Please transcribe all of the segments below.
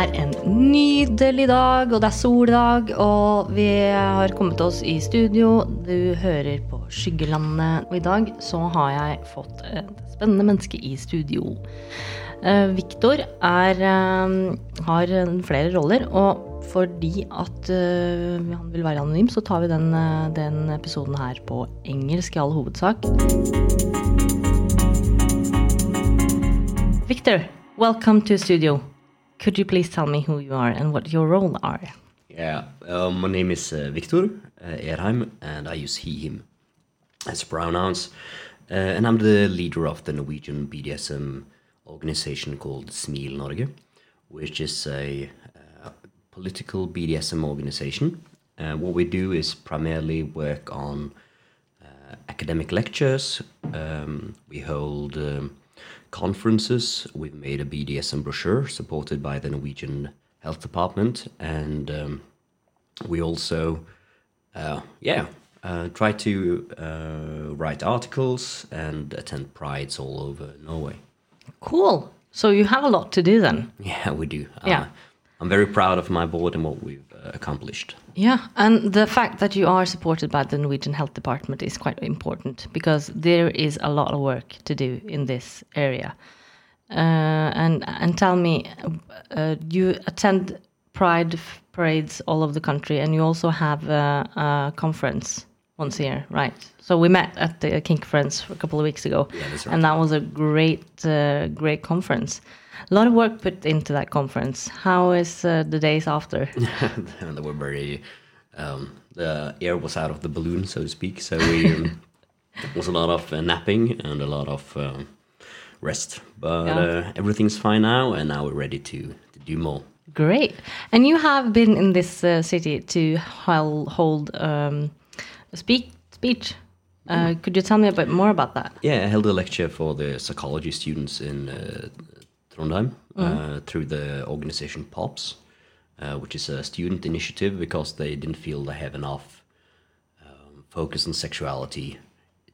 er en nydelig dag, og det er soldag, og vi har kommet oss i studio. Du hører på Skyggelandet, og i dag så har jeg fått et spennende menneske i studio. Uh, Viktor uh, har flere roller, og fordi at uh, han vil være anonym, så tar vi den, den episoden her på engelsk i all hovedsak. Victor, welcome to studio. Could you please tell me who you are and what your role are? Yeah, uh, my name is uh, Victor uh, Erheim, and I use he, him as pronouns. Uh, and I'm the leader of the Norwegian BDSM organization called Smil Norge, which is a uh, political BDSM organization. Uh, what we do is primarily work on academic lectures. Um, we hold um, conferences. We've made a BDSM brochure supported by the Norwegian Health Department, and um, we also, uh, yeah, uh, try to uh, write articles and attend prides all over Norway. Cool. So you have a lot to do then. Yeah, we do. Yeah. Uh, I'm very proud of my board and what we've uh, accomplished. Yeah, and the fact that you are supported by the Norwegian Health Department is quite important because there is a lot of work to do in this area. Uh, and and tell me, uh, you attend Pride parades all over the country, and you also have a, a, conference once a year, right? So we met at the Kink Friends a couple of weeks ago, yeah, right. and that was a great, uh, great conference a lot of work put into that conference. How is uh, the days after? they were very. Um, the air was out of the balloon, so to speak. So we um, was a lot of uh, napping and a lot of um, rest. But yeah. uh, everything's fine now, and now we're ready to, to do more. Great. And you have been in this uh, city to hold um, a speak, speech. Uh, mm. Could you tell me a bit more about that? Yeah, I held a lecture for the psychology students in uh, Trondheim mm. through the organization POPs, uh, which is a student initiative because they didn't feel they have enough um, focus on sexuality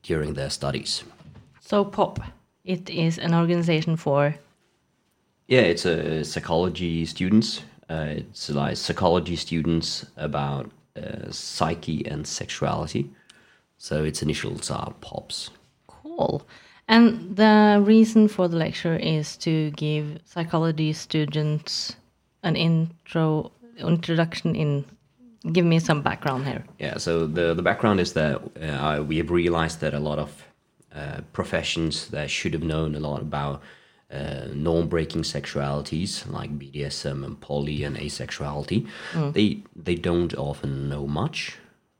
during their studies. So POP, it is an organization for. Yeah, it's a psychology students. Uh, it's like psychology students about uh, psyche and sexuality. So its initials are POPs. Cool. And the reason for the lecture is to give psychology students an intro introduction in give me some background here. Yeah, so the the background is that uh, we have realized that a lot of uh, professions that should have known a lot about uh, norm-breaking sexualities like BDSM and poly and asexuality, mm. they they don't often know much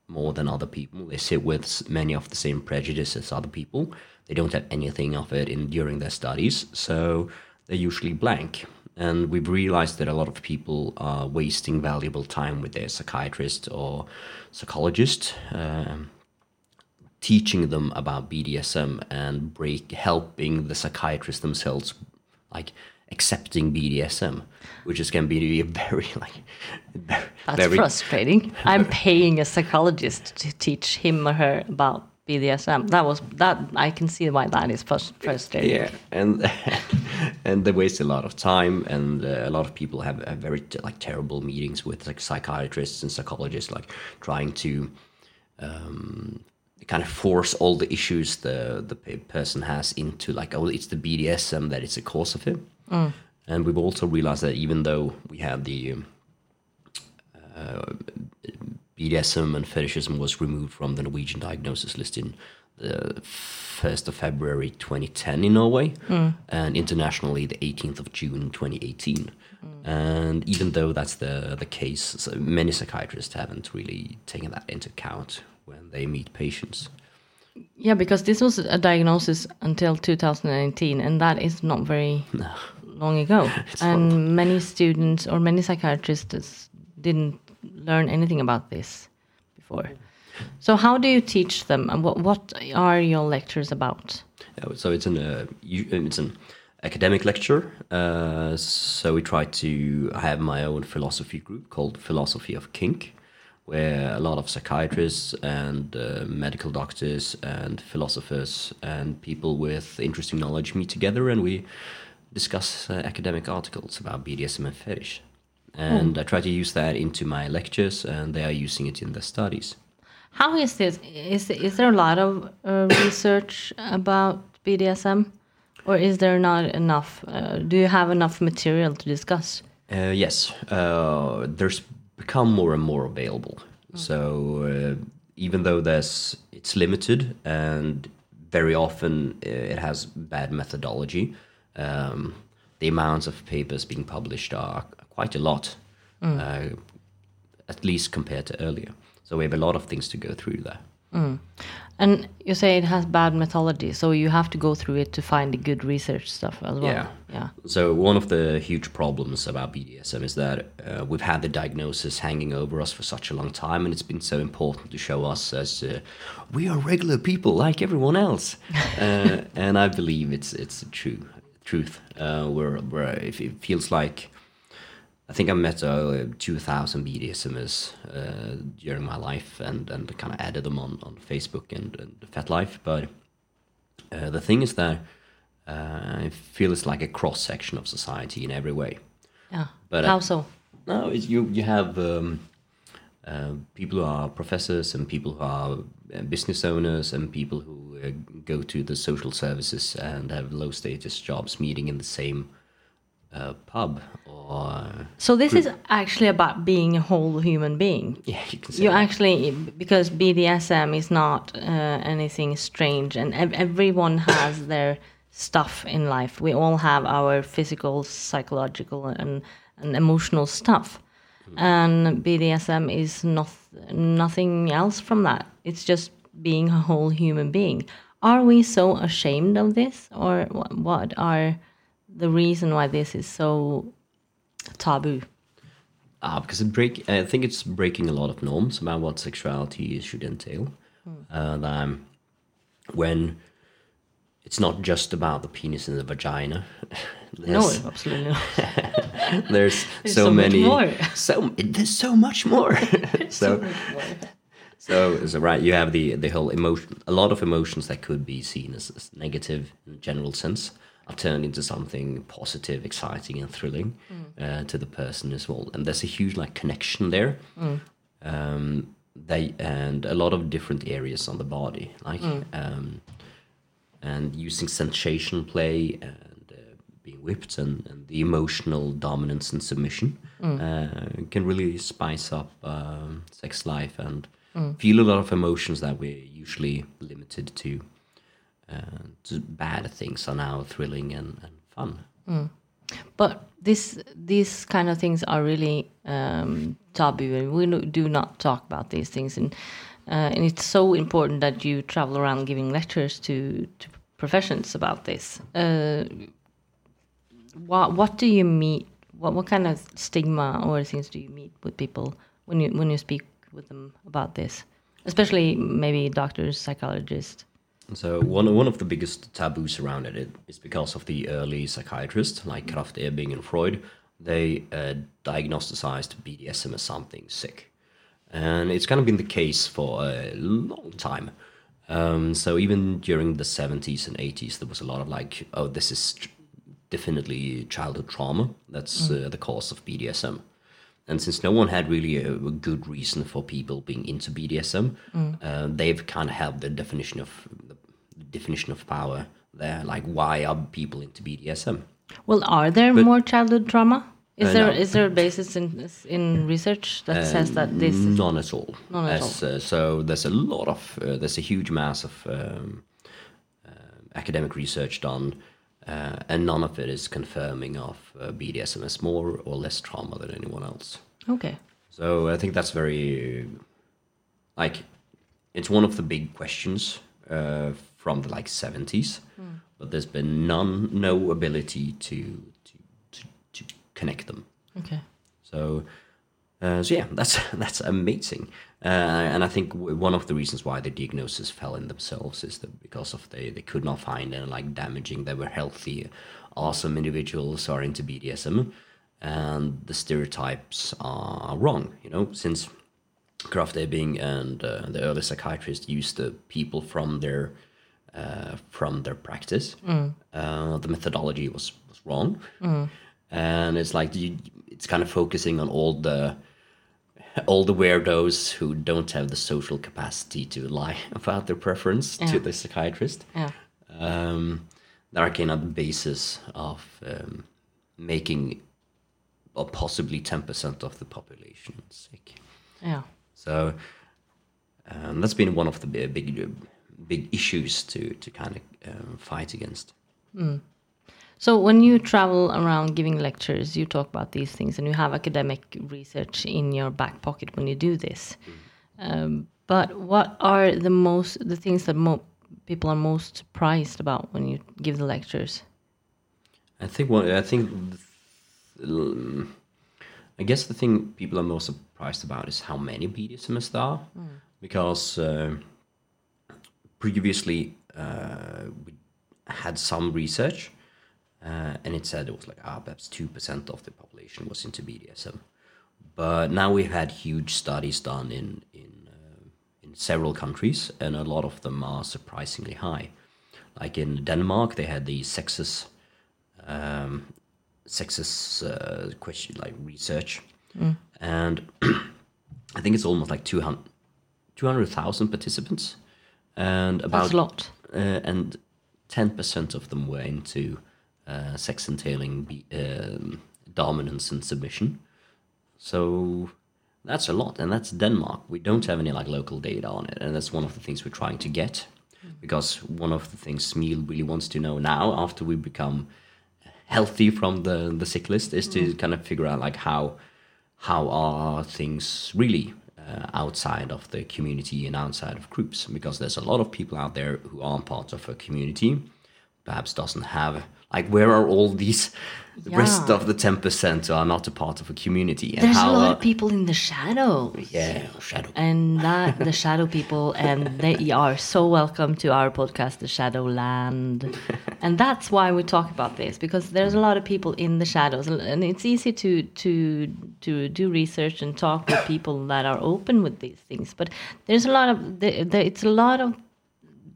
more than other people. They sit with many of the same prejudices as other people. They don't have anything of it in during their studies, so they're usually blank. And we've realized that a lot of people are wasting valuable time with their psychiatrist or psychologist, uh, teaching them about BDSM and break helping the psychiatrists themselves, like accepting BDSM, which is can be a very like very, that's very, frustrating. I'm paying a psychologist to teach him or her about BDSM. That was that I can see why that is frustrating. Yeah, and and they waste a lot of time, and uh, a lot of people have, have very like terrible meetings with like psychiatrists and psychologists, like trying to. Um, kind of force all the issues the the person has into like oh it's the BDSM that is the cause of it Mm. And we've also realized that even though we had the uh, BDSM and fetishism was removed from the Norwegian diagnosis list in the 1st of February 2010 in Norway, mm. and internationally the 18th of June 2018. Mm. And even though that's the, the case, so many psychiatrists haven't really taken that into account when they meet patients. Yeah, because this was a diagnosis until 2019, and that is not very no long ago, and horrible. many students or many psychiatrists didn't learn anything about this before. So how do you teach them, and what what are your lectures about? So it's an uh, it's an academic lecture. Uh, so we try to have my own philosophy group called Philosophy of Kink, where a lot of psychiatrists and uh, medical doctors and philosophers and people with interesting knowledge meet together, and we discuss uh, academic articles about BDSM and fetish. and I try to use that into my lectures, and they are using it in their studies. How is this? Is is there a lot of uh, research about BDSM, or is there not enough? Uh, do you have enough material to discuss? Uh, yes, uh, there's become more and more available. So uh, even though there's it's limited and very often it has bad methodology, um, the amounts of papers being published are quite a lot, uh, at least compared to earlier. So we have a lot of things to go through there. And you say it has bad methodology, so you have to go through it to find the good research stuff as well. Yeah. Yeah. So one of the huge problems about BDSM is that uh, we've had the diagnosis hanging over us for such a long time, and it's been so important to show us as uh, we are regular people like everyone else. uh, and I believe it's it's true truth. Uh, where where if it feels like. I think I met uh, 2,000 BDSMers uh, during my life and, and kind of added them on, on Facebook and, and FetLife. But uh, the thing is that uh, I feel it's like a cross section of society in every way. Yeah. But, uh, How so? No, it's, you you have um, uh, people who are professors and people who are uh, business owners and people who uh, go to the social services and have low status jobs meeting in the same uh, pub or So this is actually about being a whole human being. yeah you can You that. actually, because BDSM is not uh, anything strange, and ev- everyone has their stuff in life. We all have our physical, psychological, and, and emotional stuff. And BDSM is not, nothing else from that. It's just being a whole human being. Are we so ashamed of this, or what are the reason why this is so taboo? Ah, because it break. I think it's breaking a lot of norms about what sexuality should entail. Uh, um, when it's not just about the penis and the vagina. No, There's- absolutely not. there's, There's so, so much many more. so there's so much more so so so right? You have the the whole emotion a lot of emotions that could be seen as, as negative in general sense are turned into something positive exciting and thrilling uh, to the person as well. And there's a huge like connection there. Um they and a lot of different areas on the body like um and using sensation play and uh, being whipped and, and the emotional dominance and submission uh, can really spice up um, sex life and feel a lot of emotions that we're usually limited to. Uh, bad things are now thrilling and, and fun. But this these kind of things are really um, taboo, and we do not talk about these things. And uh, and it's so important that you travel around giving lectures to to professions about this. Uh, what what do you meet? What what kind of stigma or things do you meet with people when you when you speak with them about this? Especially maybe doctors, psychologists. So one one of the biggest taboos around it is because of the early psychiatrists like Krafft-Ebing and Freud. They uh, diagnosticized BDSM as something sick, and it's kind of been the case for a long time. Um, so even during the seventies and eighties, there was a lot of like, oh, this is tr- definitely childhood trauma. That's uh, the cause of BDSM. And since no one had really a, a good reason for people being into BDSM, uh, they've kind of had the definition of the definition of power there. Like, why are people into BDSM? Well, are there more childhood trauma? Is Uh, there no. is there a basis in in research that says that this is None at all. None at As, Uh, so there's a lot of uh, there's a huge mass of um, uh, academic research done, uh, and none of it is confirming of uh, BDSM as more or less trauma than anyone else. okay? So I think that's very like it's one of the big questions uh, from the like 70s, but there's been none no ability to to to, to connect them. Okay. So, uh, so yeah, that's that's amazing, uh, and I think one of the reasons why the diagnosis fell in themselves is that because of they they could not find any like damaging. They were healthy, awesome individuals are into BDSM, and the stereotypes are wrong. You know, since Krafft-Ebing and uh, the early psychiatrists used the people from their uh, from their practice. Uh, the methodology was was wrong, and it's like you, it's kind of focusing on all the all the weirdos who don't have the social capacity to lie about their preference Yeah. to the psychiatrist. Yeah. Um, that are kind of the basis of um, making or possibly 10% of the population sick. Yeah. So um, that's been one of the big, big, big issues to, to kind of um, fight against. So when you travel around giving lectures, you talk about these things, and you have academic research in your back pocket when you do this. Um, but what are the most the things that mo- people are most surprised about when you give the lectures? I think one. I think. I guess the thing people are most surprised about is how many BDSMists there are, because uh, previously uh, we had some research, uh, and it said it was like ah, perhaps two percent of the population was into BDSM, but now we've had huge studies done in in uh, in several countries, and a lot of them are surprisingly high. Like in Denmark, they had the sexes um, sexist uh, question like research, and I think it's almost like 200 200,000 participants, and about That's a lot. uh, and ten percent of them were into uh, sex entailing be, um, dominance and submission. So that's a lot, and that's Denmark. We don't have any like local data on it, and that's one of the things we're trying to get, because one of the things Smil really wants to know now, after we become healthy from the the sick list, is to kind of figure out like how how are things really uh, outside of the community and outside of groups because there's a lot of people out there who aren't part of a community perhaps doesn't have like where are all these the rest of the 10% who are not a part of a community and There's a lot are- of people in the shadows. yeah shadow And that the shadow people, and they are so welcome to our podcast, The Shadowland. and that's why we talk about this because there's a lot of people in the shadows, and it's easy to to to do research and talk with people that are open with these things. But there's a lot of the, the, it's a lot of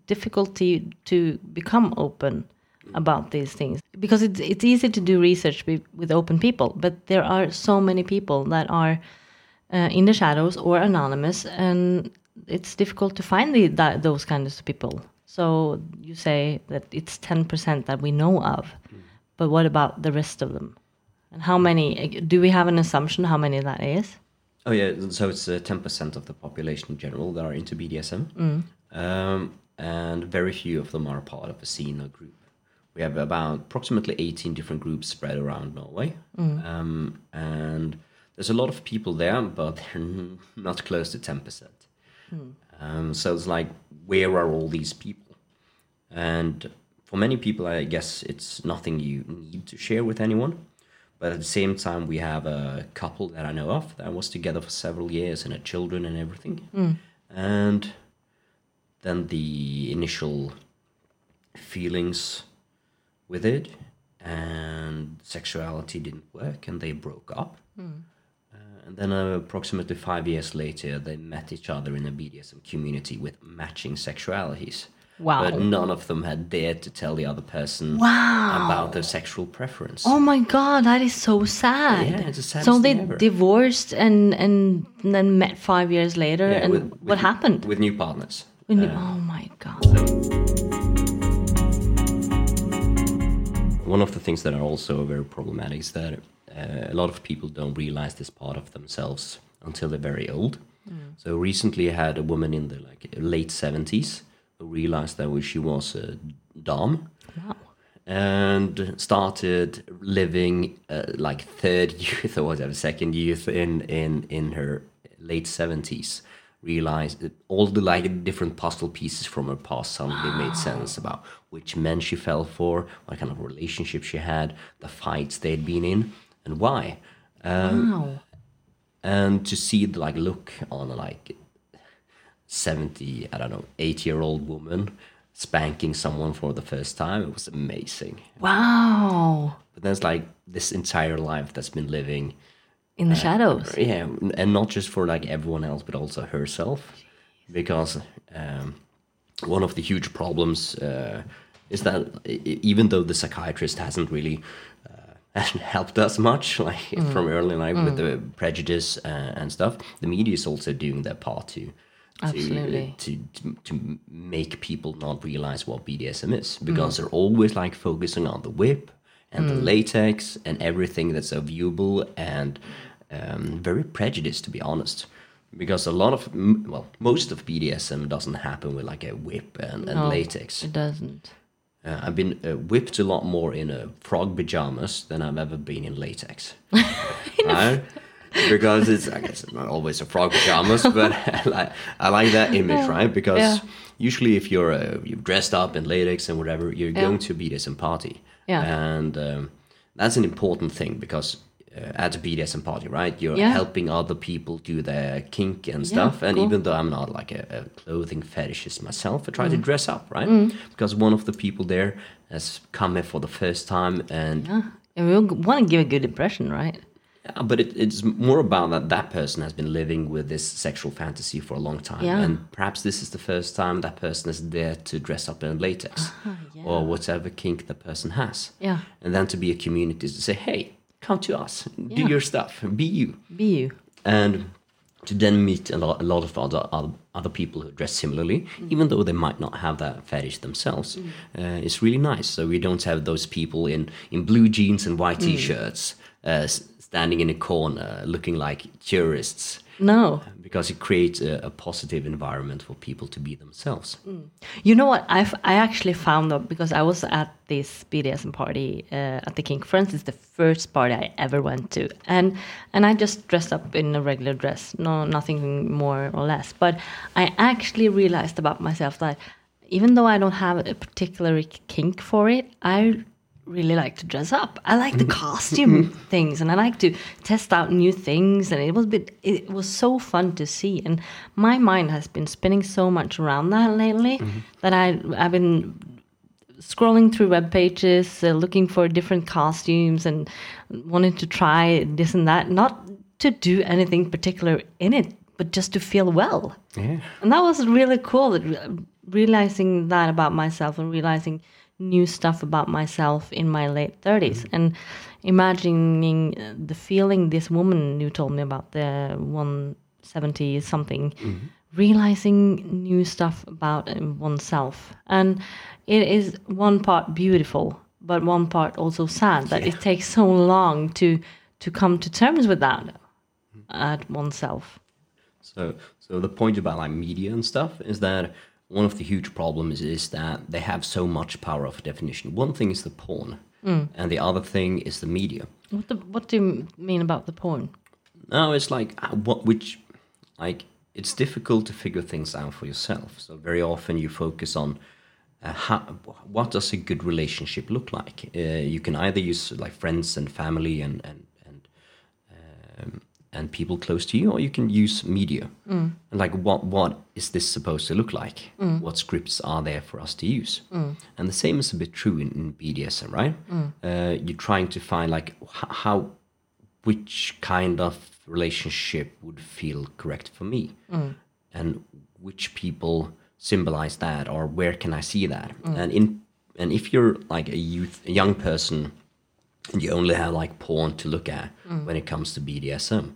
difficulty to become open about these things because it's it's easy to do research with, with open people, but there are so many people that are uh, in the shadows or anonymous, and it's difficult to find the, that, those kinds of people. So you say that it's ten percent that we know of, but what about the rest of them? And how many? Do we have an assumption how many that is? Oh yeah, so it's uh, ten percent of the population in general that are into BDSM, um, and very few of them are part of a scene or group. We have about approximately eighteen different groups spread around Norway, um, and there's a lot of people there, but they're not close to ten percent. Um, so it's like, where are all these people? And for many people, I guess it's nothing you need to share with anyone. But at the same time, we have a couple that I know of that was together for several years and had children and everything. And then the initial feelings with it and sexuality didn't work and they broke up. Uh, and then uh, approximately five years later, they met each other in a BDSM community with matching sexualities. Wow. But none of them had dared to tell the other person Wow. about their sexual preference. Oh my god, that is so sad. Yeah, it's the saddest so they ever. divorced and and then met five years later, Yeah, and with- what with- happened? With new partners. When you- Uh, oh my god. One of the things that are also very problematic is that uh, a lot of people don't realize this part of themselves until they're very old. So recently, I had a woman in the like late seventies who realized that she was a dom Wow. and started living uh, like third youth or whatever second youth in in in her late seventies. Realized that all the like different puzzle pieces from her past suddenly made sense about which men she fell for, what kind of relationship she had, the fights they'd been in, and why. Um, Wow. and to see the like look on a like 70 i don't know 8 year old woman spanking someone for the first time it was amazing Wow. but there's like this entire life that's been living In the shadows. yeah and not just for like everyone else but also herself because um, one of the huge problems uh, is that even though the psychiatrist hasn't really uh, hasn't helped us much, like from early life with the prejudice uh, and stuff. The media is also doing their part to. To, Absolutely. to, to to make people not realize what BDSM is because they're always like focusing on the whip and the latex and everything that's so viewable and um, very prejudiced to be honest because a lot of well most of BDSM doesn't happen with like a whip and, and No. latex It doesn't. uh, I've been uh, whipped a lot more in uh, frog pajamas than I've ever been in latex. right? Because it's, I guess, it's not always a frog pajamas, but I like, I like that image, right? Because Yeah. usually, if you're uh, you've dressed up in latex and whatever, you're going to a BDSM party, Yeah. and um, that's an important thing because. Uh, at a BDSM party, right? You're Yeah. helping other people do their kink and stuff. and cool. even though I'm not like a, a clothing fetishist myself, I try Mm. to dress up, right? Because one of the people there has come here for the first time, and yeah, Yeah. And we want to give a good impression, right? Yeah, but it, it's more about that that person has been living with this sexual fantasy for a long time, Yeah. and perhaps this is the first time that person is there to dress up in latex or whatever kink the person has. Yeah. and then to be a community to say, hey, come to us, do your stuff, be you. Be you. and to then meet a lot, a lot of other, other other people who dress similarly, even though they might not have that fetish themselves, uh, it's really nice. So we don't have those people in in blue jeans and white t-shirts uh, standing in a corner looking like tourists, No. because it creates a, a positive environment for people to be themselves. You know what? I've, I actually found out because I was at this BDSM party uh, at the Kink Friends. It's the first party I ever went to, and and I just dressed up in a regular dress, no nothing more or less. But I actually realized about myself that even though I don't have a particular kink for it, I really like to dress up. I like the mm-hmm. costume mm-hmm. things, and I like to test out new things. And it was bit, it was so fun to see. And my mind has been spinning so much around that lately mm-hmm. that I I've been scrolling through web pages, uh, looking for different costumes, and wanting to try this and that. Not to do anything particular in it, but just to feel well. Yeah. And that was really cool. that Realizing that about myself and realizing new stuff about myself in my late 30s and imagining uh, the feeling this woman you told me about, the 170 something, realizing new stuff about uh, oneself. And it is one part beautiful, but one part also sad. That it takes so long to to come to terms with that at oneself. So, so the point about like media and stuff is that one of the huge problems is that they have so much power of definition. One thing is the porn, and the other thing is the media. What the, what do you mean about the porn? No, it's like uh, what which, like it's difficult to figure things out for yourself. So very often you focus on. Uh, how, what does a good relationship look like? Uh, you can either use like friends and family and and and um, and people close to you, or you can use media. And like, what what is this supposed to look like? Mm. What scripts are there for us to use? Mm. And the same is a bit true in, in BDSM, right? Uh, you're trying to find like how, which kind of relationship would feel correct for me, and which people symbolize that, or where can I see that? And in and if you're like a youth, a young person and you only have like porn to look at when it comes to BDSM,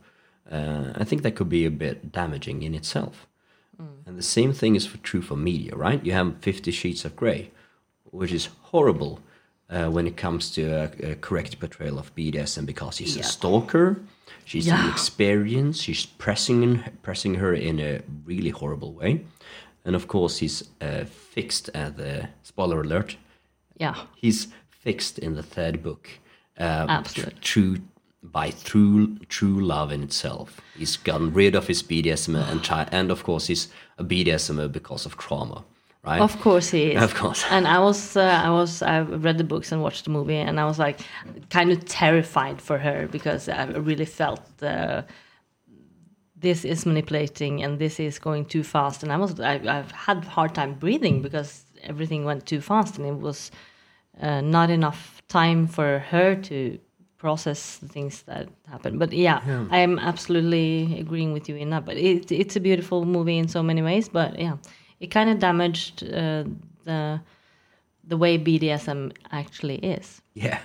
uh, I think that could be a bit damaging in itself. And the same thing is for, true for media, right? You have Fifty Shades of Grey, which is horrible uh, when it comes to a, a correct portrayal of BDSM because she's a stalker, she's Yeah. inexperienced, she's pressing in, pressing her in a really horrible way, and of course he's uh, fixed at the spoiler alert Yeah. he's fixed in the third book. Um, Absolutely. tr- true by true true love in itself. He's gotten rid of his BDSM and try, and of course he's a BDSM because of trauma, right? Of course he is. Of course. And I was, uh, I was, I read the books and watched the movie, and I was like, kind of terrified for her because I really felt uh, this is manipulating and this is going too fast, and I was, I, I've had a hard time breathing because everything went too fast, and it was uh, not enough time for her to process the things that happen. But yeah, I'm absolutely agreeing with you in that. But it, it's a beautiful movie in so many ways. But yeah, it kind of damaged uh, the the way BDSM actually is. Yeah,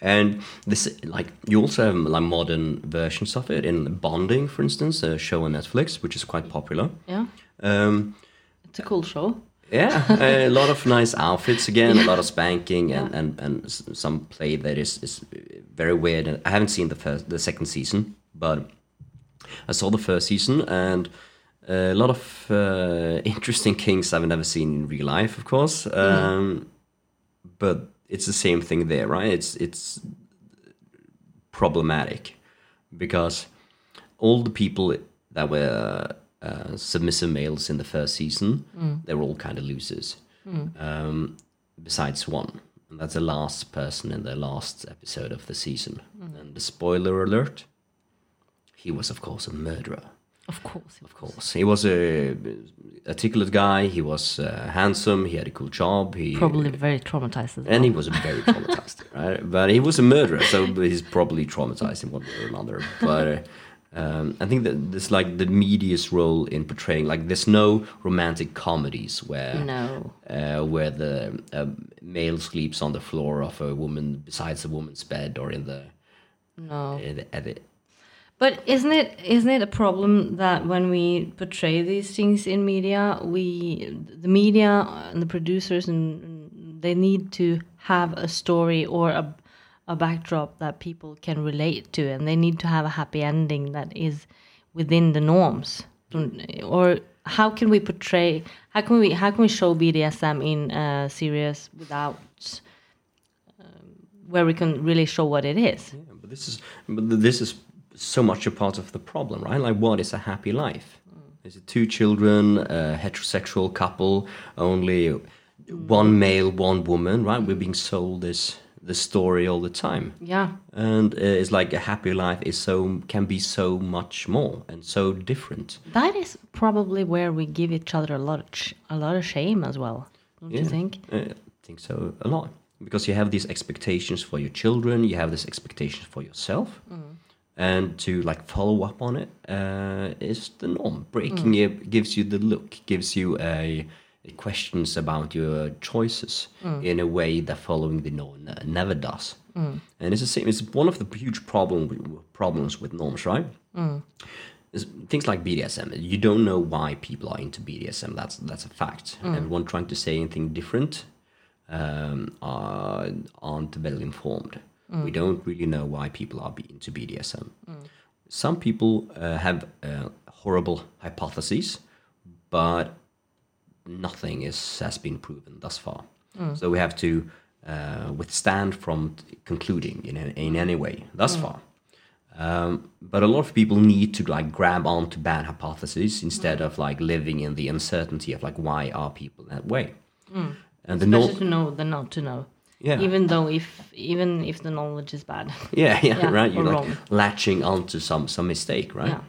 And this, like, you also have like modern versions of it in Bonding, for instance, a show on Netflix, which is quite popular. Yeah, Um, it's a cool show. Yeah, a lot of nice outfits again, a lot of spanking, and, and, and some play that is, is very weird. I haven't seen the first, the second season, but I saw the first season, and a lot of uh, interesting kinks I've never seen in real life, of course. Um, But it's the same thing there, right? It's it's problematic because all the people that were uh, submissive males in the first season, they were all kind of losers. Um, besides one, and that's the last person in the last episode of the season. And the spoiler alert: he was, of course, a murderer. Of course. Of course, he was a articulate guy. He was uh, handsome. He had a cool job. He Probably very traumatized well. and he was a very traumatized, right? But he was a murderer, so he's probably traumatized in one way or another. But um, I think that this like the media's role in portraying like there's no romantic comedies where No. uh, where the uh, male sleeps on the floor of a woman besides a woman's bed or in the, No. in the, the But isn't it isn't it a problem that when we portray these things in media, we the media and the producers and they need to have a story or a a backdrop that people can relate to, and they need to have a happy ending that is within the norms. Or how can we portray? How can we how can we show BDSM in a series without um, where we can really show what it is? Yeah, but this is but this is so much a part of the problem, right? Like, what is a happy life? Is it two children, a heterosexual couple, only one male, one woman, right? We're being sold this this story all the time, Yeah. and uh, it's like a happy life is so can be so much more and so different. That is probably where we give each other a lot of a lot of shame as well. Don't you think? Uh, I think so a lot because you have these expectations for your children, you have this expectations for yourself, and to like follow up on it uh, is the norm. Breaking it gives you the look, gives you a questions about your choices in a way that following the norm never does. And it's the same. It's one of the huge problem problems with norms, right? is things like BDSM. You don't know why people are into BDSM. That's that's a fact. Everyone trying to say anything different um, are, aren't well informed. We don't really know why people are into BDSM. Some people uh, have uh, horrible hypotheses, but nothing is has been proven thus far. So we have to uh, withstand from t- concluding in in any way thus far. Um, but a lot of people need to like grab onto bad hypotheses instead of like living in the uncertainty of like why are people that way. And the Better no- to know than not to know. Yeah. Even though if even if the knowledge is bad. yeah, yeah, Yeah, right. You're like wrong. latching onto some some mistake, right? Yeah.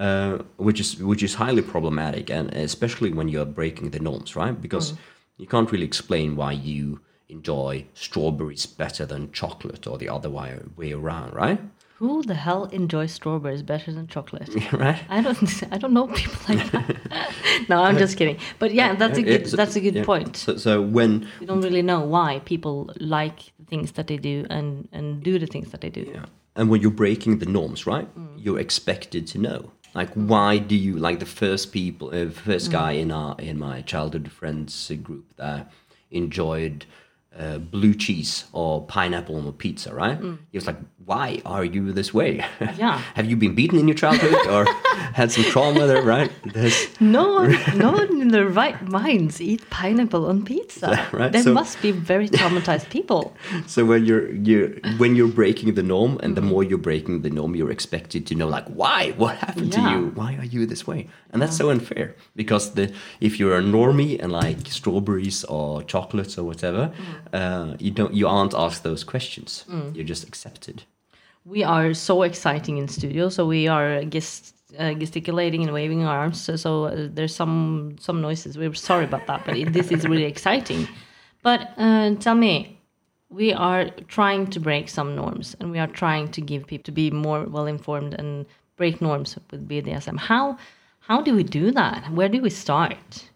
Uh, which is which is highly problematic, and especially when you're breaking the norms, right? Because Mm. you can't really explain why you enjoy strawberries better than chocolate or the other way, way around, right? Who the hell enjoys strawberries better than chocolate? right? I don't I don't know people like that. no, I'm just kidding. But yeah, that's a good that's a good yeah. point. So, so when We don't really know why people like the things that they do and and do the things that they do. Yeah. And when you're breaking the norms, right? Mm. You're expected to know. Like, why do you like the first people, uh, first guy in our in my childhood friends group that enjoyed uh, blue cheese or pineapple on a pizza, right? He was like, "Why are you this way? Mm. Yeah. Have you been beaten in your childhood or had some trauma there, right? There's, No one, no one in their right minds eat pineapple on pizza. Right, They so- must be very traumatized people. So when you're you when you're breaking the norm, and the more you're breaking the norm, you're expected to know like why, what happened to you, why are you this way, and that's so unfair because the if you're a normie and like strawberries or chocolates or whatever, uh, you don't you aren't asked those questions. You're just accepted. We are so exciting in studio, so we are gest- uh, gesticulating and waving our arms. So, so uh, there's some some noises. We're sorry about that, but it, this is really exciting. But uh, tell me, we are trying to break some norms, and we are trying to give people to be more well informed and break norms with BDSM. How how do we do that? Where do we start?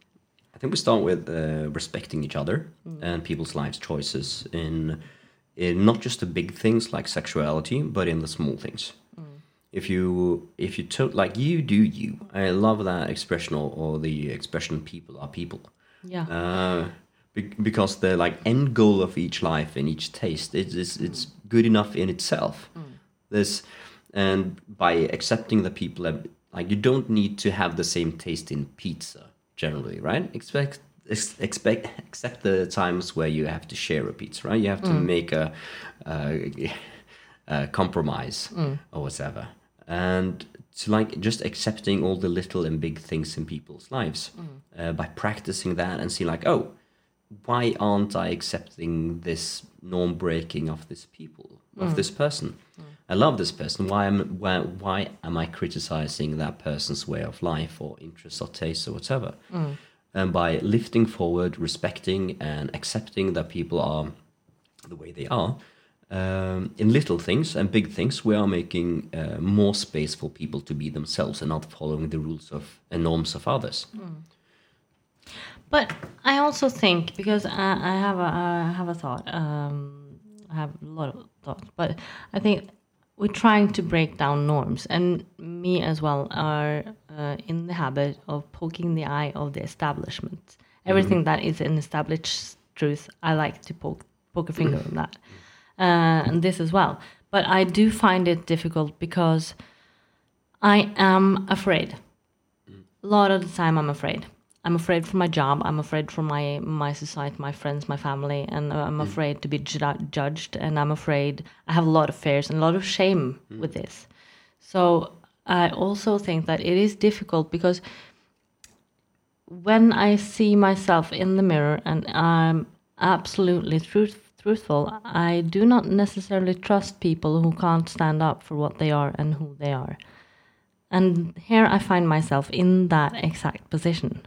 I think we start with uh, respecting each other and people's lives choices in in not just the big things like sexuality, but in the small things. If you if you took like you do you, I love that expression or, or the expression "people are people." Yeah. Uh, be- because the like end goal of each life and each taste it's it's, it's good enough in itself. This and by accepting the people like you don't need to have the same taste in pizza generally, right? Expect expect accept the times where you have to share a pizza, right? You have to mm. make a, a, a compromise mm. or whatever, and to like just accepting all the little and big things in people's lives mm. uh, by practicing that and see like oh why aren't I accepting this norm breaking of this people of this person? I love this person. Why am why why am I criticizing that person's way of life or interests or tastes or whatever? And by lifting forward, respecting and accepting that people are the way they are, um, in little things and big things, we are making uh, more space for people to be themselves and not following the rules of and norms of others. But I also think because I, I have a I have a thought. Um, I have a lot of thoughts, but I think we're trying to break down norms, and me as well are uh, in the habit of poking the eye of the establishment. Everything that is an established truth, I like to poke poke a finger on that, uh, and this as well. But I do find it difficult because I am afraid. A lot of the time, I'm afraid. I'm afraid for my job. I'm afraid for my my society, my friends, my family, and uh, I'm afraid to be ju- judged. And I'm afraid I have a lot of fears and a lot of shame with this. So I also think that it is difficult because when I see myself in the mirror and I'm absolutely truth, truthful, I do not necessarily trust people who can't stand up for what they are and who they are. And here I find myself in that exact position.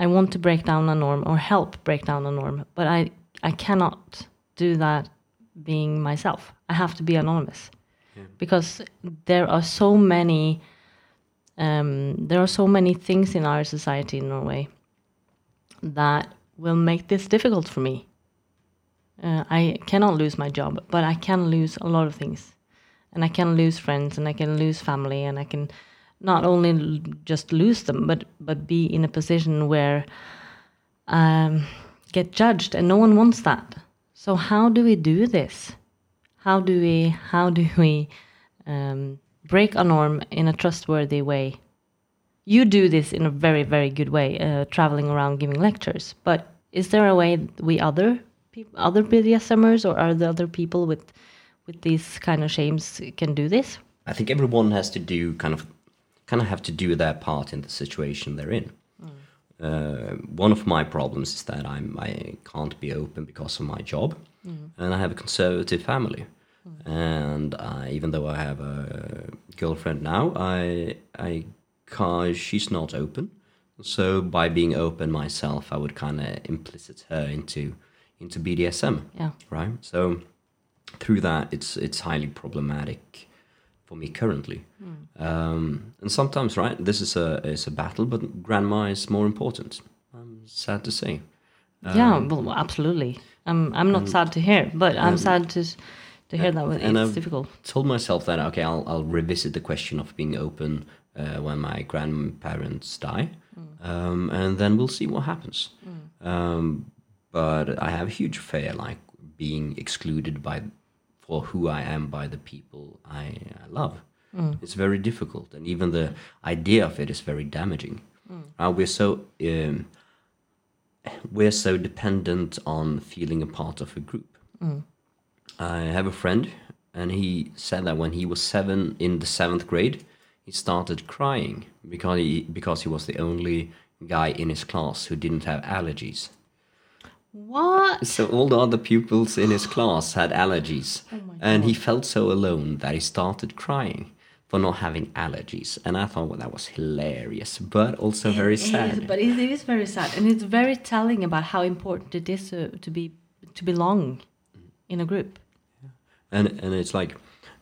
I want to break down a norm or help break down a norm, but I, I cannot do that being myself. I have to be anonymous because there are so many um, there are so many things in our society in Norway that will make this difficult for me. Uh, I cannot lose my job, but I can lose a lot of things, and I can lose friends, and I can lose family, and I can not only just lose them, but but be in a position where um, get judged, and no one wants that. So how do we do this? How do we how do we um, break a norm in a trustworthy way? You do this in a very very good way, uh, traveling around giving lectures. But is there a way we other other BDSMers or are there other people with with these kind of shames can do this? I think everyone has to do kind of kind of have to do their part in the situation they're in. Uh, one of my problems is that I'm I can't be open because of my job, and I have a conservative family. And I, even though I have a girlfriend now, I I can't, she's not open. So by being open myself, I would kind of implicit her into into BDSM Yeah. right? So through that, it's it's highly problematic for me currently. Um, and sometimes, right, this is a is a battle, but grandma is more important. I'm sad to say. yeah, well, absolutely. I'm I'm not sad to hear, but I'm sad to to hear that it's and I've difficult. Told myself that okay, I'll I'll revisit the question of being open uh, when my grandparents die, um, and then we'll see what happens. Um, but I have a huge fear, like being excluded by for who I am by the people I, I love. It's very difficult, and even the idea of it is very damaging. Uh, we're so um, we're so dependent on feeling a part of a group. I have a friend, and he said that when he was seven in the seventh grade, he started crying because he because he was the only guy in his class who didn't have allergies. What? So all the other pupils in his class had allergies, Oh and he felt so alone that he started crying for not having allergies. And I thought, well, that was hilarious, but also very It is, sad. but it, is very sad, and it's very telling about how important it is to, to be to belong in a group. and and it's like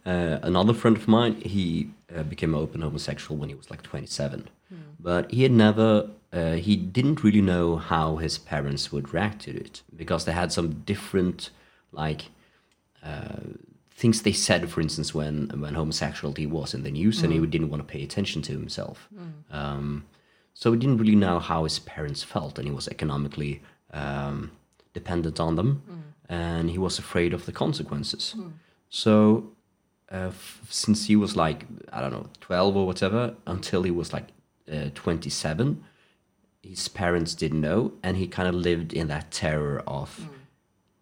uh, another friend of mine he uh, became open homosexual when he was like 27 but he had never uh, he didn't really know how his parents would react to it because they had some different like uh, things they said, for instance, when when homosexuality was in the news, and he didn't want to pay attention to himself. Um, so he didn't really know how his parents felt, and he was economically um, dependent on them, and he was afraid of the consequences. So, uh, f- since he was like I don't know twelve or whatever, until he was like uh, twenty seven, his parents didn't know, and he kind of lived in that terror of mm.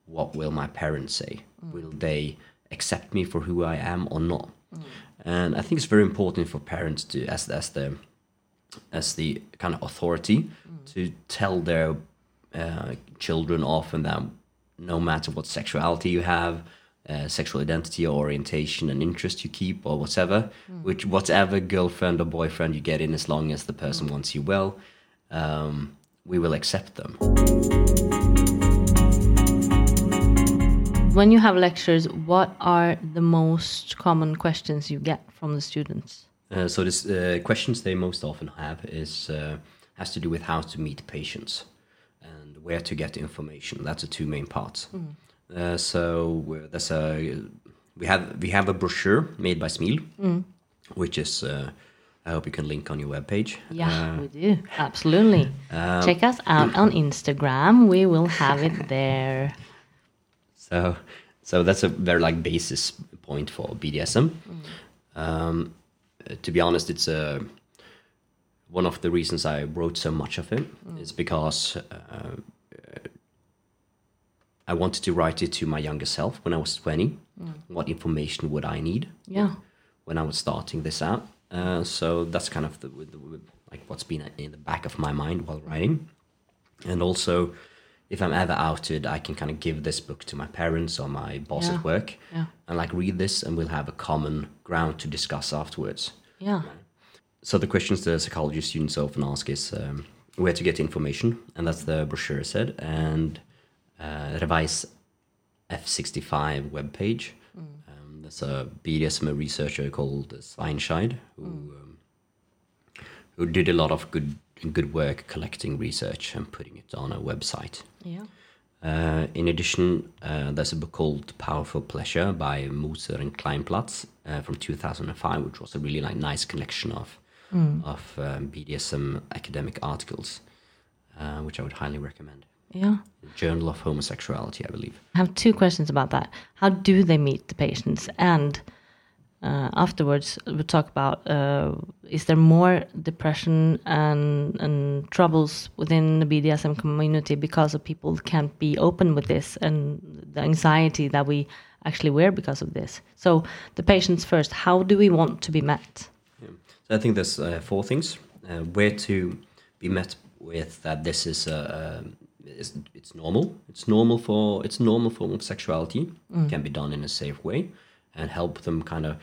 what will my parents say? Mm. Will they accept me for who I am or not? Mm. And I think it's very important for parents to, as as the as the kind of authority, to tell their uh, children often that no matter what sexuality you have, uh, sexual identity or orientation and interest you keep or whatever, which whatever girlfriend or boyfriend you get in, as long as the person wants you well, um, we will accept them. When you have lectures, what are the most common questions you get from the students? Uh, so this uh, questions they most often have is uh, has to do with how to meet patients and where to get information. That's the two main parts. Uh, so we're- a we have we have a brochure made by Smil, which is uh, I hope you can link on your webpage. Yeah, we do. Absolutely. Check us out on Instagram. We will have it there. So, so that's a very like basis point for BDSM. Um, uh, to be honest, it's a one of the reasons I wrote so much of it is because uh, I wanted to write it to my younger self when I was twenty. What information would I need Yeah. when I was starting this out? Uh, so that's kind of the, the, like what's been in the back of my mind while writing, and also if I'm ever outed, I can kind of give this book to my parents or my boss Yeah. at work, Yeah. and like read this, and we'll have a common ground to discuss afterwards. Yeah. So the questions the psychology students often ask is um, where to get information, and that's the brochure said, and uh, Revise F65 webpage. There's a BDSM researcher called Sveinscheid who um, who did a lot of good good work collecting research and putting it on a website. Yeah. Uh, in addition, uh, there's a book called Powerful Pleasure by Moser and Kleinplatz uh, from 2005, which was a really like nice collection of of um, BDSM academic articles, uh, which I would highly recommend. Yeah. Journal of Homosexuality, I believe. I have two questions about that. How do they meet the patients? And uh, afterwards, we'll talk about uh, is there more depression and, and troubles within the BDSM community because of people can't be open with this and the anxiety that we actually wear because of this? So, the patients first, how do we want to be met? Yeah. So I think there's uh, four things. Uh, where to be met with that this is, uh, um, is it's normal. It's normal for it's normal form of sexuality. It can be done in a safe way, and help them kind of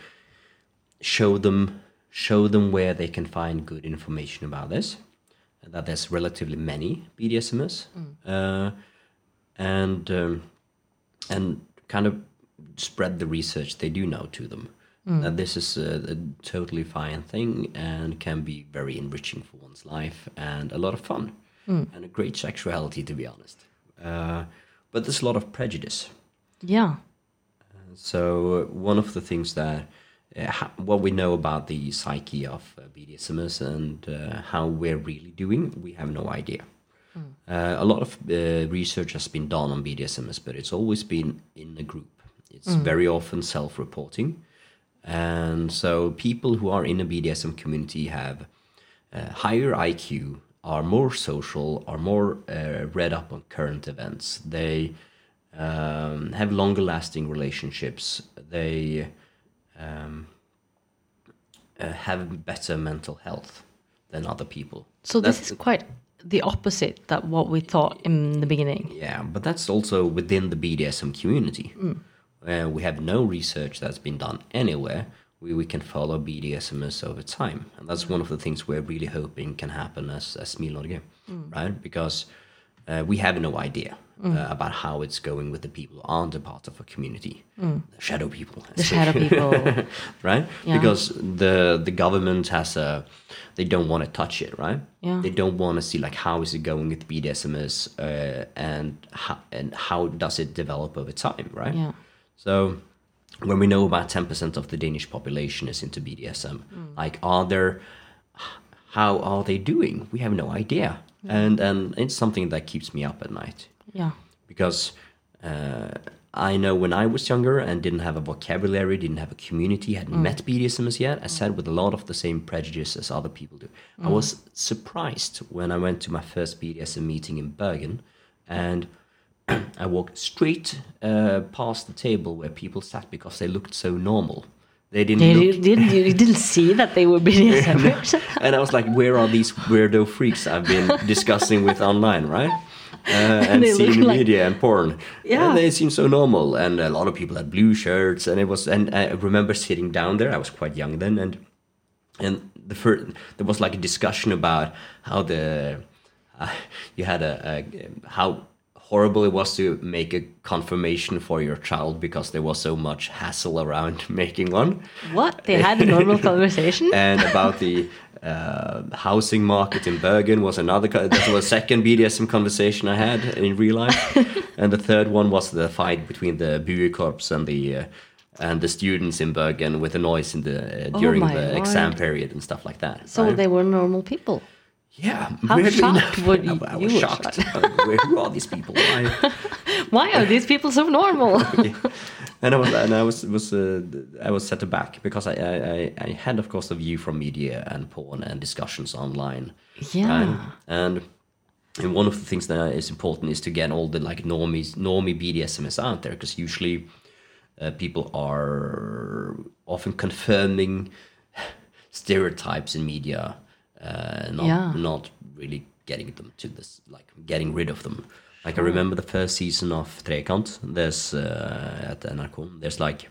show them show them where they can find good information about this. And that there's relatively many BDSMers, uh, and um, and kind of spread the research they do know to them. That this is a, a totally fine thing and can be very enriching for one's life and a lot of fun and a great sexuality, to be honest. Uh, but there's a lot of prejudice. Yeah. So one of the things that uh, what we know about the psyche of uh, BDSMers and uh, how we're really doing, we have no idea. Uh, a lot of uh, research has been done on BDSMers, but it's always been in a group. It's very often self-reporting, and so people who are in a BDSM community have uh, higher IQ, are more social, are more uh, read up on current events. They um, have longer lasting relationships. They um, uh, have better mental health than other people. So, That's- this is quite the opposite that what we thought in the beginning. Yeah, but that's also within the BDSM community. Uh, we have no research that's been done anywhere. We, we can follow BDSMs over time. And that's one of the things we're really hoping can happen as, as Smilnorge, right? Because uh, we have no idea uh, about how it's going with the people who aren't a part of a community, the shadow people. The shadow people. right? Yeah. Because the the government has a, they don't want to touch it, right? Yeah. They don't want to see like how is it going with BDSMs uh, and how and how does it develop over time, right? Yeah. So when we know about 10% of the Danish population is into BDSM, hmm. like are there how are they doing? We have no idea. And and it's something that keeps me up at night Yeah. because uh, I know when I was younger and didn't have a vocabulary, didn't have a community, hadn't hmm. met BDSM as yet, I hmm. sat with a lot of the same prejudice as other people do. I was surprised when I went to my first BDSM meeting in Bergen and I walked straight uh, past the table where people sat because they looked so normal. They didn't You, look didn't you didn't see that they were BDSMers? and I was like, where are these weirdo freaks I've been discussing with online, right? Uh, and they seeing look like- media and porn. Yeah. And they seem so normal. And a lot of people had blue shirts. And it was, and I remember sitting down there. I was quite young then. And, and the first, there was like a discussion about how the, uh, you had a, a, how horrible it was to make a confirmation for your child because there was so much hassle around making one what? They had a normal conversation? and about the uh, housing market in Bergen was another. That was a second BDSM conversation I had in real life, and the third one was the fight between the Buekorps and the uh, and the students in Bergen with the noise in the uh, during Oh the exam period and stuff like that. So right? they were normal people. Yeah, How weirdly shocked I- you- I you was shocked. Where- Who are these people? Why? Why are these people so normal? and I was and I was was uh, I was set aback because I, I I- I had of course a view from media and porn and discussions online. Yeah. right? and and one of the things that is important is to get all the like normies normie BDSMs out there because usually uh, people are often confirming stereotypes in media, uh, not Yeah. not really getting them to this like getting rid of them. Like I remember the first season of Trekant. There's uh, at NRK. There's like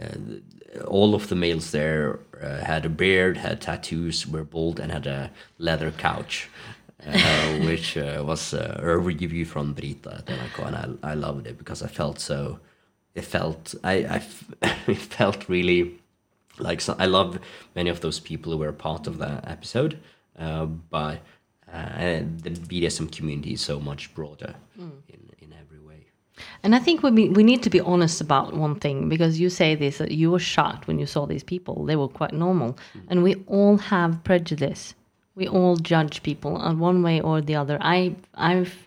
uh, all of the males there uh, had a beard, had tattoos, were bald, and had a leather couch, uh, which uh, was uh, a review from Brita at NRK, and I, I loved it because I felt so. It felt I, I f- it felt really like so, I love many of those people who were part of that episode, uh, but uh, the BDSM community is so much broader in in every way. And I think we we need to be honest about one thing because you say this that you were shocked when you saw these people. They were quite normal, and we all have prejudice. We all judge people in one way or the other. I I f-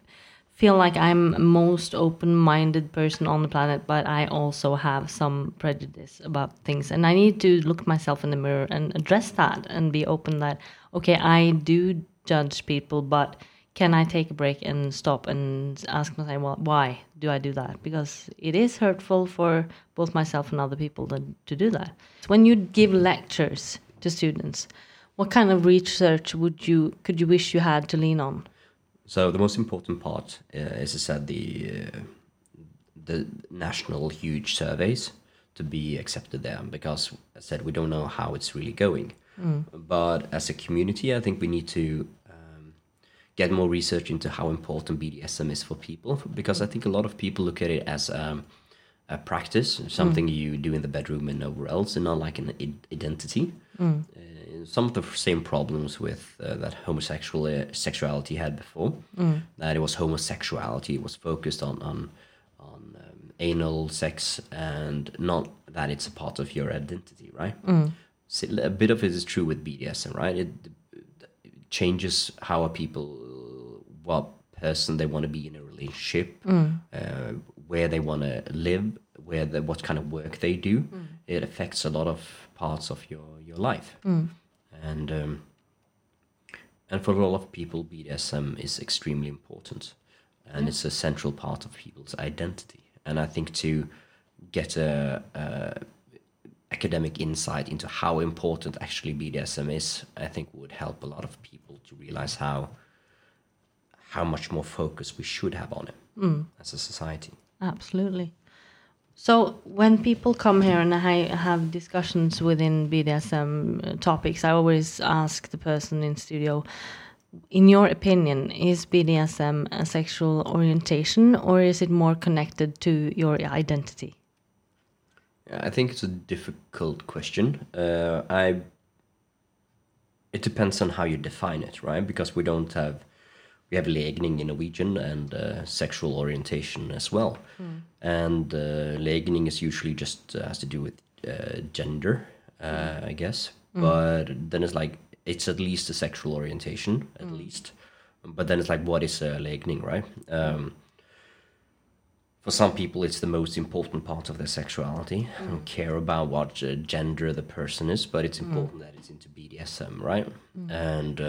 feel like I'm most open-minded person on the planet, but I also have some prejudice about things, and I need to look myself in the mirror and address that and be open that okay, I do judge people, but can I take a break and stop and ask myself, well, why do I do that? Because it is hurtful for both myself and other people to, to do that. When you give lectures to students, what kind of research would you could you wish you had to lean on? So the most important part uh, is, I said, the uh, the national huge surveys to be accepted there because, as I said, we don't know how it's really going. But as a community, I think we need to um, get more research into how important BDSM is for people because I think a lot of people look at it as um, a practice, something you do in the bedroom and nowhere else, and not like an identity. Uh, some of the same problems with uh, that homosexual uh, sexuality had before. That it was homosexuality, it was focused on on on um, anal sex, and not that it's a part of your identity, right? So a bit of it is true with BDSM, right? It, it changes how a people, what person they want to be in a relationship, uh, where they want to live, where the, what kind of work they do. It affects a lot of parts of your your life, and um, and for a lot of people, BDSM is extremely important, and it's a central part of people's identity. And I think to get a, a academic insight into how important actually BDSM is, I think would help a lot of people to realize how how much more focus we should have on it as a society. Absolutely. So when people come here and I have discussions within BDSM uh, topics, I always ask the person in studio, in your opinion, is BDSM a sexual orientation or is it more connected to your identity? I think it's a difficult question. Uh, I. It depends on how you define it, right? Because we don't have, we have legning in Norwegian and uh, sexual orientation as well. And uh, legning is usually just uh, has to do with uh, gender, uh, I guess. But then it's like it's at least a sexual orientation, at least. But then it's like, what is uh, legning, right? Um, for some people, it's the most important part of their sexuality. I don't care about what uh, gender the person is, but it's important that it's into BDSM, right? And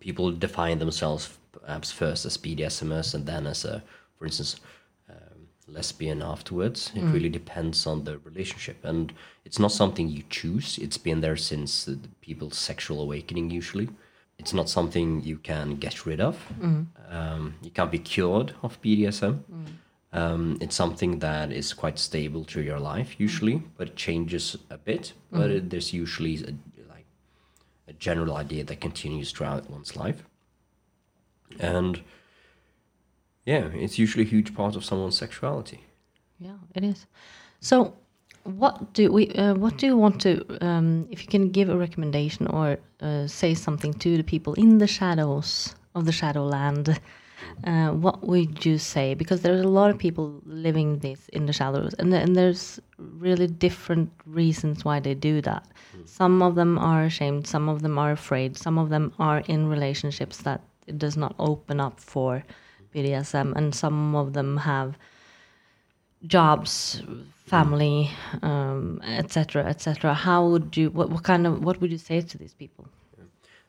people define themselves perhaps first as BDSMers and then as a, for instance, um, lesbian afterwards. It really depends on the relationship, and it's not something you choose. It's been there since the, the people's sexual awakening. Usually, it's not something you can get rid of. Um, you can't be cured of BDSM. Um, it's something that is quite stable through your life usually, but it changes a bit. But it, there's usually a, a general idea that continues throughout one's life, and yeah, it's usually a huge part of someone's sexuality. Yeah, it is. So, what do we? Uh, what do you want to? Um, if you can give a recommendation or uh, say something to the people in the shadows of the Shadowland, uh, what would you say? Because there's a lot of people living this in the shadows, and and there's really different reasons why they do that. Some of them are ashamed. Some of them are afraid. Some of them are in relationships that it does not open up for BDSM, and some of them have jobs, family, um, etc., etc. How would you? What, what kind of? What would you say to these people?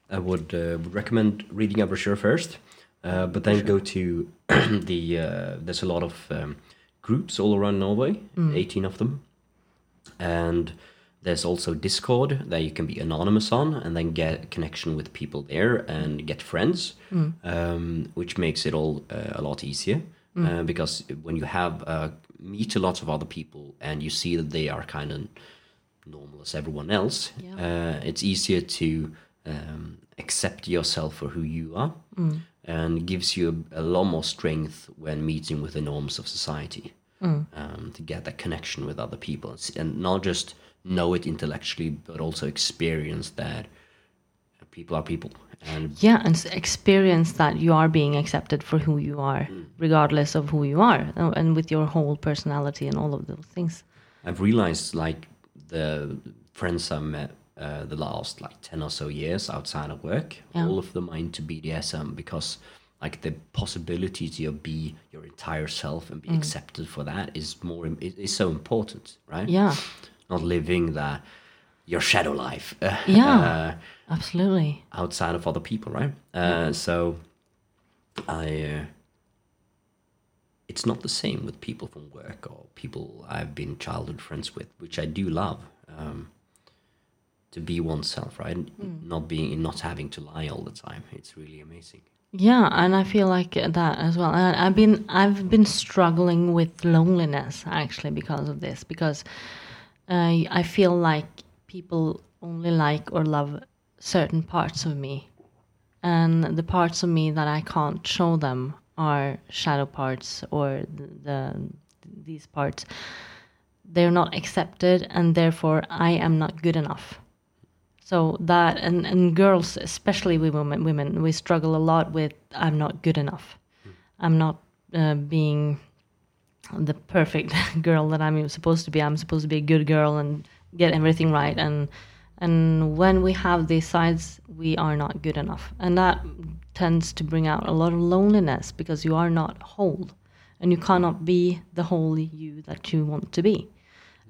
I would, uh, would recommend reading a brochure first, uh, but then go to the. Uh, there's a lot of um, groups all around Norway, 18 of them, and there's also Discord that you can be anonymous on and then get connection with people there and get friends, um, which makes it all uh, a lot easier. Uh, because when you have uh, meet a lot of other people and you see that they are kind of normal as everyone else, uh, it's easier to um, accept yourself for who you are and gives you a, a lot more strength when meeting with the norms of society um, to get that connection with other people and not just know it intellectually but also experience that people are people and Yeah, and experience that you are being accepted for who you are, regardless of who you are, uh, and with your whole personality and all of those things. I've realized like the friends I met uh, the last like 10 or so years outside of work, Yeah. all of them are into BDSM because like the possibility to be your entire self and be Mm. accepted for that is more, is so important, right? Yeah, Not living the, your shadow life uh, Yeah. absolutely. outside of other people, right? Uh, So I, uh, it's not the same with people from work or people I've been childhood friends with, which I do love. Um, to be oneself, right? Not being, not having to lie all the time. It's really amazing. Yeah, and I feel like that as well. And I've been I've been struggling with loneliness actually because of this because uh, I feel like people only like or love certain parts of me, and the parts of me that I can't show them are shadow parts or the, the these parts. They're not accepted, and therefore I am not good enough. So that and, and girls, especially we women, women, we struggle a lot with I'm not good enough. I'm not uh, being the perfect girl that I'm supposed to be. I'm supposed to be a good girl and get everything right. And and when we have these sides, we are not good enough, and that tends to bring out a lot of loneliness because you are not whole, and you cannot be the whole you that you want to be,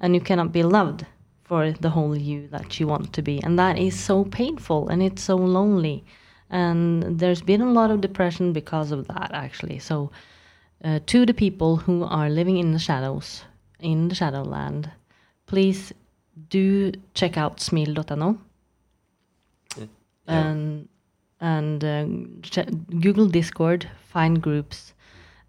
and you cannot be loved for the whole you that you want to be. And that is so painful and it's so lonely. And there's been a lot of depression because of that, actually. So, uh, to the people who are living in the shadows, in the Shadowland, please do check out smil.no and and uh, Google Discord, find groups,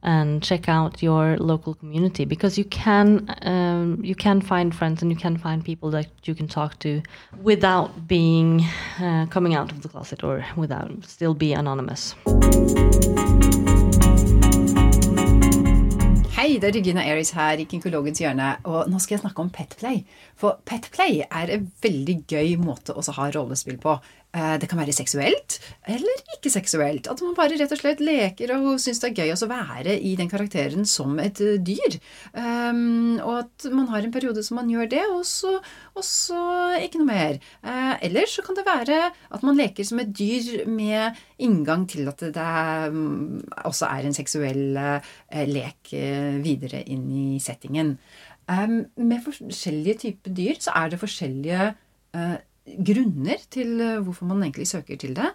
and check out your local community because you can um, you can find friends and you can find people that you can talk to without being uh, coming out of the closet or without still be anonymous. Hei, det er Regina Aries her i Kinkologens hjørne, og nå skal jeg snakke om petplay. For petplay er en veldig gøy måte å ha rollespill på. Eh, Det kan være seksuelt eller ikke seksuelt. At man bare rett og slett leker og syns det er gøy å være i den karakteren som et eh, dyr. Um, og at man har en periode som man gjør det, og så, og så ikke noe mer. Eh, Eller så kan det være at man leker som et dyr med inngang til at det mm, også er en seksuell lek videre inn i settingen. Um, med forskjellige typer dyr så er det forskjellige grunner til eh, hvorfor man egentlig søker til det.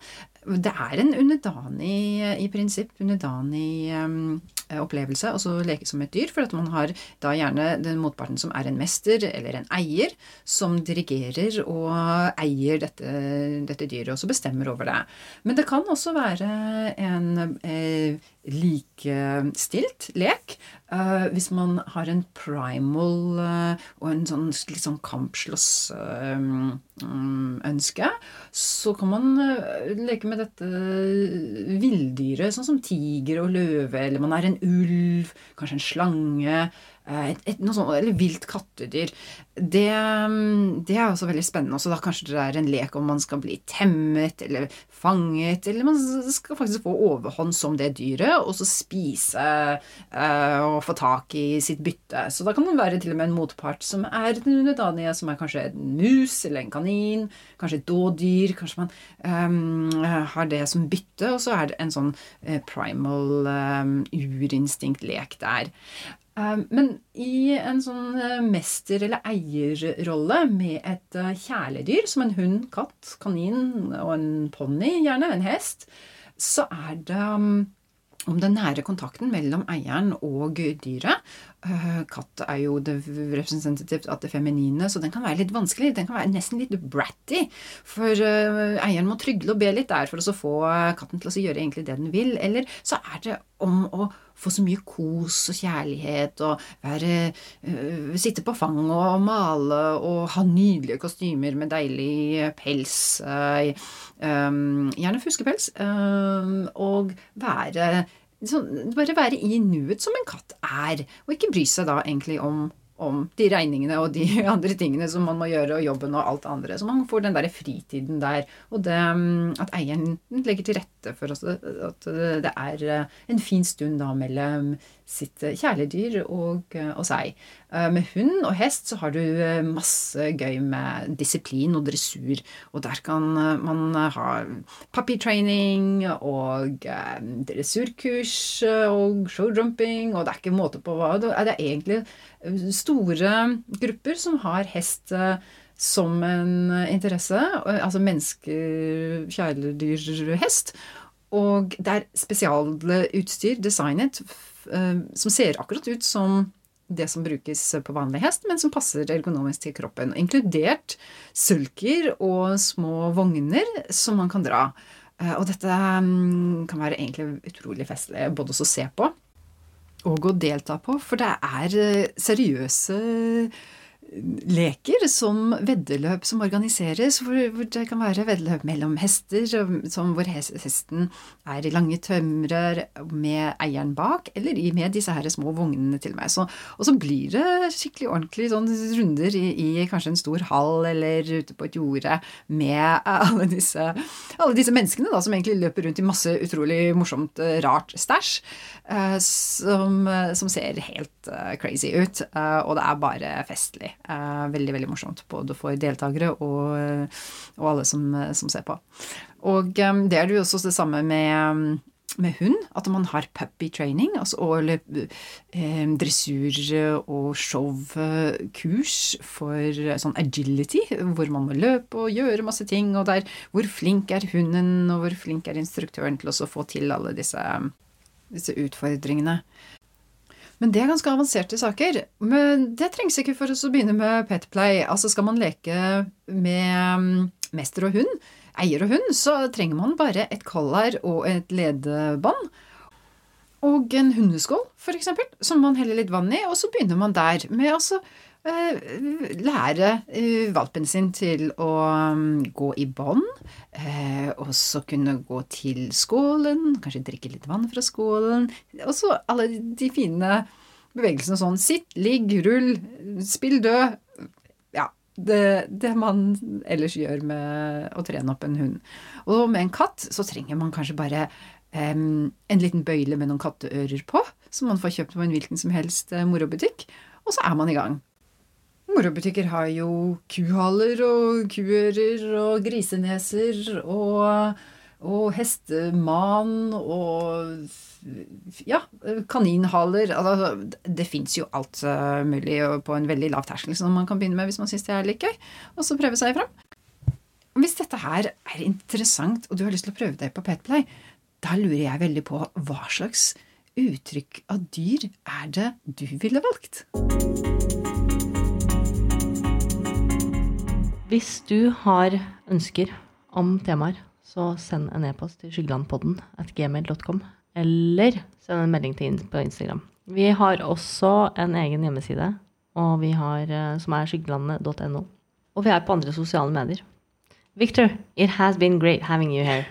Det er en underdanig, i prinsipp, underdanig um, opplevelse å leke som et dyr, for at man har da gjerne den motparten som er en mester eller en eier, som dirigerer og eier dette, dette dyret, og så bestemmer over det. Men det kan også være en eh, likestilt lek. Eh, hvis man har en primal uh, og en sånn litt sånn kampslåss-ønske, så kan man uh, leke med dette villdyret, sånn som tiger og løve, eller man er en ulv, kanskje en slange. Eh, Et, et, noe sånt, eller vilt kattedyr. Det, mm, det er også veldig spennende. Også da kanskje det er en lek om man skal bli temmet eller fanget, eller man skal faktisk få overhånd som det dyret, og så spise eh, og få tak i sitt bytte. Så da kan man være til og med en motpart som er underdanige, som er kanskje en mus eller en kanin, kanskje et dådyr. Kanskje man eh, har det som bytte, og så er det en sånn primal urinstinkt-lek der. Um, Men i en sånn eh, mester- eller eierrolle med et eh, kjæledyr, som en hund, katt, kanin og en ponni, gjerne, en hest, så er det um, om den nære kontakten mellom eieren og dyret. Eh, Katt er jo det representativt at det feminine, så den kan være litt vanskelig. Den kan være nesten litt bratty. For eieren må trygle og be litt der for å få katten til å gjøre egentlig det den vil. Eller så er det om å få så mye kos og kjærlighet og være, uh, sitte på fanget og male og ha nydelige kostymer med deilig pels. Uh, um, gjerne fuskepels. Uh, og være sånn, Bare være i nuet som en katt er, og ikke bry seg da egentlig om om de regningene og de andre tingene som man må gjøre, og jobben og alt andre. Så man får den der fritiden der. Og det, um, at eieren legger til rette for at det er uh, en fin stund da mellom sitt kjæledyr og, uh, og seg. Uh, Med hund og hest så har du uh, masse gøy med disiplin og dressur. Og der kan man ha puppy-training og uh, dressurkurs og showjumping, og det er ikke måte på hva. Det er egentlig store grupper som har hest som en interesse. Altså menneske, kjæledyr, hest. Og det er spesialutstyr designet eh, som ser akkurat ut som det som brukes på vanlig hest, men som passer ergonomisk til kroppen. Inkludert sulker og små vogner som man kan dra. Eh, Og dette mm, kan være egentlig utrolig festlig både å se på og å delta på, for det er eh, seriøse leker som veddeløp som organiseres, hvor, det kan være veddeløp mellom hester, som, hvor hesten er i lange tømrer med eieren bak, eller med disse her små vognene til meg. Så, og så blir det skikkelig ordentlig sånn runder i, i kanskje en stor hall eller ute på et jorde med alle disse, alle disse menneskene da, som egentlig løper rundt i masse utrolig morsomt, eh, rart stæsj, eh, som, eh, som ser helt crazy ut. og det er bare festlig. Veldig, veldig morsomt, både for deltakere og, og alle som, som ser på. Og eh, det er jo også det samme med med hund, at man har puppy training, altså eller eh, dressur- og showkurs for eh, sånn agility, hvor man må løpe og gjøre masse ting, og der hvor flink er hunden, og hvor flink er instruktøren til å få til alle disse, disse utfordringene. Men det er ganske avanserte saker. Men det trengs ikke for oss å begynne med petplay. Altså skal man leke med mm, mester og hund, eier og hund, så trenger man bare et collar og et ledebånd. Og en hundeskål, eksempel, som man heller litt vann i. Og så begynner man der med å så, eh, lære eh, valpen sin til å mm, gå i bånd. Eh, og så kunne gå til skålen, kanskje drikke litt vann fra skålen. Og så alle de fine bevegelsene sånn sitt, ligg, rull, spill død. Ja, det, det man ellers gjør med å trene opp en hund. Og med en katt så trenger man kanskje bare um, en liten bøyle med noen katteører på, som man får kjøpt på en hvilken som helst eh, morobutikk, og så er man i gang. Morobutikker har jo kuhaler og kuører og griseneser og, og hesteman og ja, kaninhaler. Altså, det fins jo alt eh, mulig på en veldig lav terskel som man kan begynne med hvis man syns det er litt gøy, og så prøve seg fram. Hvis dette her er interessant, og du har lyst til å prøve deg på Petplay, da lurer jeg veldig på hva slags uttrykk av dyr er det du ville valgt? Hvis du har ønsker om temaer, så send en e-post til skyggelandpodden at gmail.com, eller send en melding til inn på Instagram. Vi har også en egen hjemmeside, har, eh, som er skyggelandet.no. Og vi er på andre sosiale medier. Victor, it has been great having you here.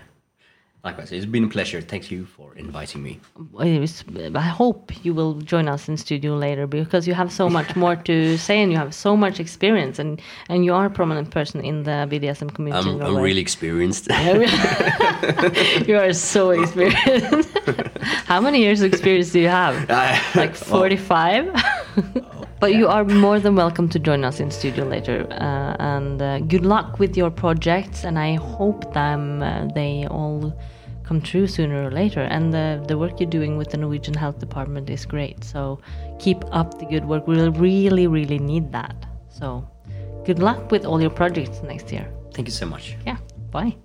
Likewise, it's been a pleasure. Thank you for inviting me. Was- I hope you will join us in studio later because you have so much more to say and you have so much experience and, and you are a prominent person in the BDSM community. I'm, I'm really experienced. you are so experienced. How many years of experience do you have? Like 45? But you are more than welcome to join us in studio later. Uh, and uh, good luck with your projects. And I hope them uh, they all come true sooner or later. And the, the work you're doing with the Norwegian Health Department is great. So keep up the good work. We'll really, really need that. So good luck with all your projects next year. Thank you so much. Yeah, bye.